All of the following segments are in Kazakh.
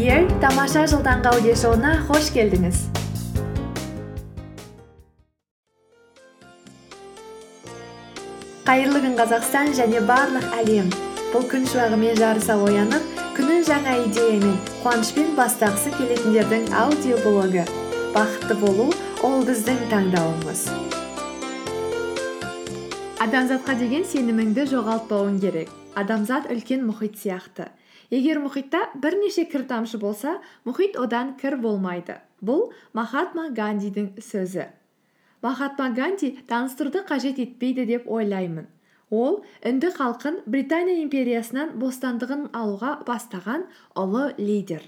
Here тамаша жыл таңғы аудиошоуына қош келдіңіз қайырлы күн қазақстан және барлық әлем бұл күн шуағымен жарыса оянып күнін жаңа идеямен қуанышпен бастағысы келетіндердің аудиоблогы бақытты болу ол біздің таңдауымыз адамзатқа деген сеніміңді жоғалтпауың керек адамзат үлкен мұхит сияқты егер мұхитта бірнеше кір тамшы болса мұхит одан кір болмайды. Бұл махатма гандидің сөзі. Махатма ганди таныстыруды қажет етпейді деп ойлаймын. Ол үнді халқын британия империясынан бостандығын алуға бастаған ұлы лидер.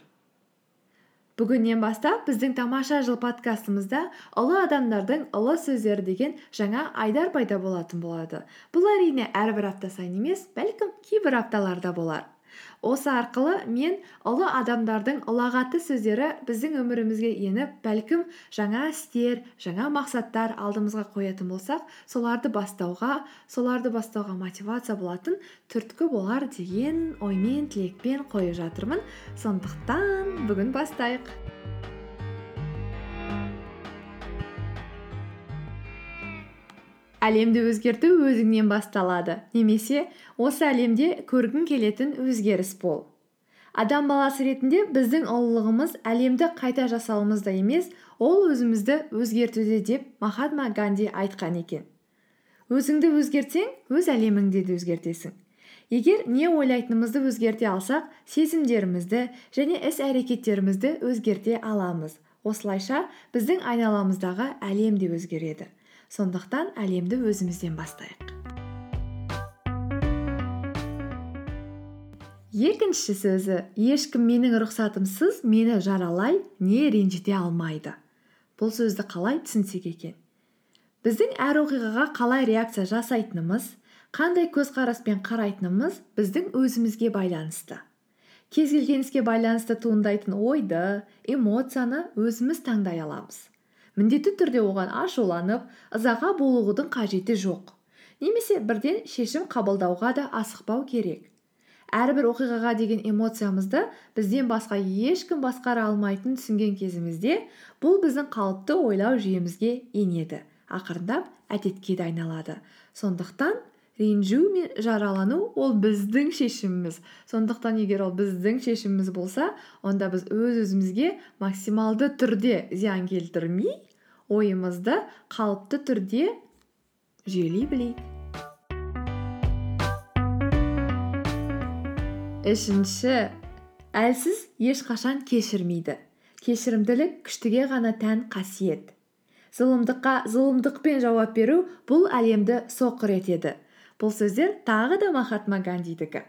Бүгіннен бастап біздің тамаша жыл подкастымызда ұлы адамдардың ұлы сөздері деген жаңа айдар пайда болатын болады. Бұл әрине әрбір апта сайын емес бәлкім кейбір апталарда болар. Осы арқылы мен ұлы адамдардың ұлағатты сөздері біздің өмірімізге еніп бәлкім жаңа істер жаңа мақсаттар алдымызға қоятын болсақ соларды бастауға соларды бастауға мотивация болатын түрткі болар деген оймен тілекпен қойып жатырмын. Сондықтан бүгін бастайық. Әлемді өзгерту өзіңнен басталады. Немесе осы әлемде көргің келетін өзгеріс бол. Адам баласы ретінде біздің ұлылығымыз әлемді қайта жасауымызда емес ол өзімізді өзгертуде деп махатма ганди айтқан екен. Өзіңді өзгертсең өз әлеміңді де өзгертесің. Егер не ойлайтынымызды өзгерте алсақ сезімдерімізді және іс әрекеттерімізді өзгерте аламыз. Осылайша біздің айналамыздағы әлем де өзгереді. Сондықтан әлемді өзімізден бастайық. Екінші сөзі ешкім менің рұқсатымсыз мені жаралай не ренжіте алмайды бұл сөзді қалай түсінсек екен? Біздің әр оқиғаға қалай реакция жасайтынымыз қандай көзқараспен қарайтынымыз біздің өзімізге байланысты. Кез келген іске байланысты туындайтын ойды эмоцияны өзіміз таңдай аламыз. Міндетті түрде оған ашуланып ызаға булығудың қажеті жоқ. Немесе бірден шешім қабылдауға да асықпау керек. Әрбір оқиғаға деген эмоциямызды бізден басқа ешкім басқара алмайтынын түсінген кезімізде бұл біздің қалыпты ойлау жүйемізге енеді ақырындап әдетке де айналады сондықтан ренжу мен жаралану ол біздің шешіміміз. Сондықтан егер ол біздің шешіміміз болса онда біз өз өзімізге максималды түрде зиян келтірмей ойымызды қалыпты түрде жүйелей білейік. Үшінші. Әлсіз ешқашан кешірмейді. Кешірімділік күштіге ғана тән қасиет. Зұлымдыққа зұлымдықпен жауап беру бұл әлемді соқыр етеді. Бұл сөздер тағы да махатма гандидікі.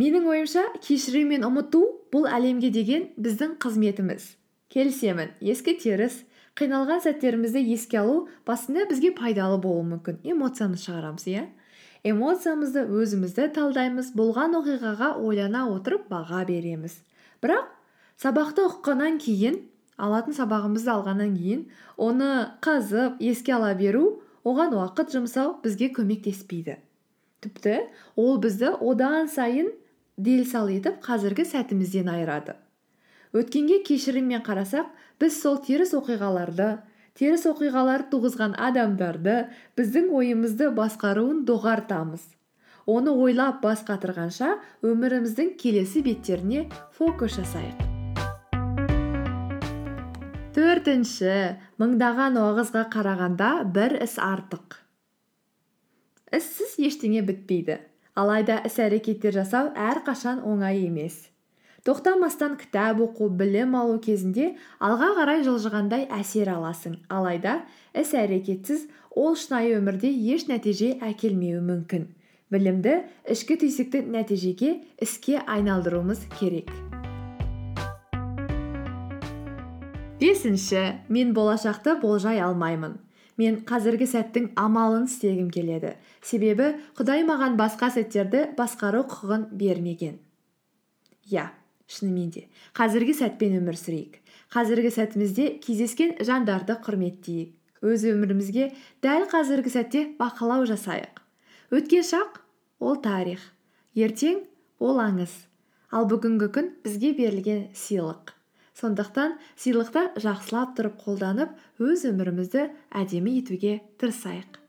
Менің ойымша кешіру мен ұмыту бұл әлемге деген біздің қызметіміз. Келісемін ескі теріс қиналған сәттерімізді еске алу басында бізге пайдалы болуы мүмкін. Эмоциямыз шығарамыз иә? Эмоциямызды өзімізді талдаймыз болған оқиғаға ойлана отырып баға береміз. Бірақ сабақты ұққаннан кейін алатын сабағымызды алғаннан кейін оны қазып еске ала беру оған уақыт жұмсау бізге көмектеспейді. Тіпті ол бізді одан сайын дел сал етіп қазіргі сәтімізден айырады. Өткенге кешіріммен қарасақ біз сол теріс оқиғаларды теріс оқиғалар туғызған адамдарды біздің ойымызды басқаруын доғартамыз. Оны ойлап бас қатырғанша өміріміздің келесі беттеріне фокус жасайық. Төртінші мыңдаған уағызға қарағанда бір іс артық. Іссіз ештеңе бітпейді. Алайда іс әрекеттер жасау әрқашан оңай емес. Тоқтамастан кітап оқу білім алу кезінде алға қарай жылжығандай әсер аласың. Алайда іс әрекетсіз ол шынайы өмірде еш нәтиже әкелмеуі мүмкін. Білімді ішкі түйсікті нәтижеге іске айналдыруымыз керек. Бесінші мен болашақты болжай алмаймын. Мен қазіргі сәттің амалын істегім келеді. Себебі құдай маған басқа сәттерді басқару құқығын бермеген иә шынымен де. Қазіргі сәтпен өмір сүрейік. Қазіргі сәтімізде кездескен жандарды құрметтейік. Өз өмірімізге дәл қазіргі сәтте бақылау жасайық. Өткен шақ ол тарих. Ертең ол аңыз. Ал бүгінгі күн бізге берілген сыйлық. Сондықтан сыйлықты жақсылап тұрып қолданып өз өмірімізді әдемі етуге тырысайық.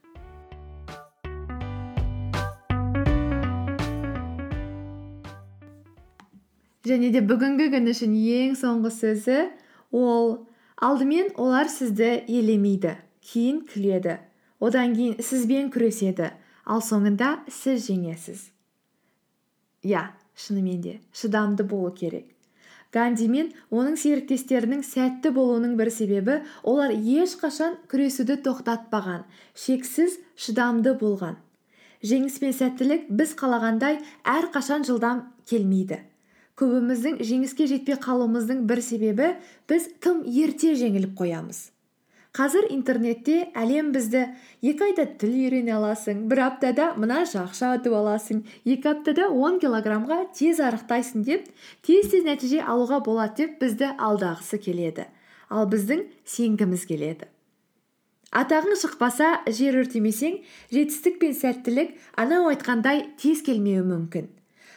Және де бүгінгі күн үшін ең соңғы сөзі ол алдымен олар сізді елемейді кейін күледі. Одан кейін сізбен күреседі ал соңында сіз жеңесіз. Иә шынымен де шыдамды болу керек. Ганди мен оның серіктестерінің сәтті болуының бір себебі олар ешқашан күресуді тоқтатпаған шексіз шыдамды болған. Жеңіс пен сәттілік біз қалағандай әрқашан жылдам келмейді. Көбіміздің жеңіске жетпей қалуымыздың бір себебі біз тым ерте жеңіліп қоямыз. Қазір интернетте әлем бізді. Екі айда тіл үйрене аласың бір аптада мынанша ақша ұтып аласың екі аптада он килограммға тез арықтайсың деп тез тез нәтиже алуға болады деп бізді алдағысы келеді. Ал біздің сенгіміз келеді. Атағың шықпаса жер өртемесең жетістік пен сәттілік анау айтқандай тез келмеуі мүмкін.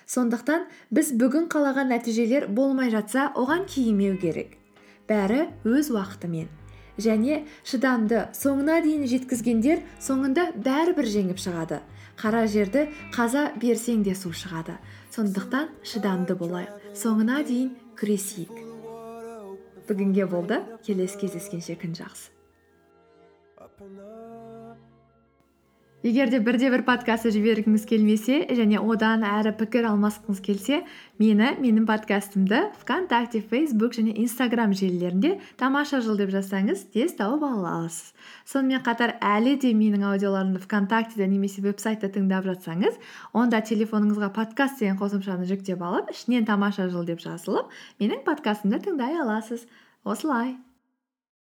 Сондықтан біз бүгін қалаған нәтижелер болмай жатса оған кейімеу керек. Бәрі өз уақытымен. Және шыдамды соңына дейін жеткізгендер соңында бәрібір жеңіп шығады. Қара жерді қаза берсең де су шығады. Сондықтан шыдамды болайық. Соңына дейін күресейік. Бүгінге болды. Келесі кездескенше күн жақсы. Егер де бірде бір подкастты жібергіңіз келмесе және одан әрі пікір алмасқыңыз келсе мені менің подкастымды вконтакте фейсбук және инстаграм желілерінде тамаша жыл деп жазсаңыз тез тауып ала аласыз. Сонымен қатар әлі де менің аудиоларымды вконтактеде немесе веб сайтта тыңдап жатсаңыз онда телефоныңызға подкаст деген қосымшаны жүктеп алып ішінен тамаша жыл деп жазылып менің подкастымды тыңдай аласыз. Осылай!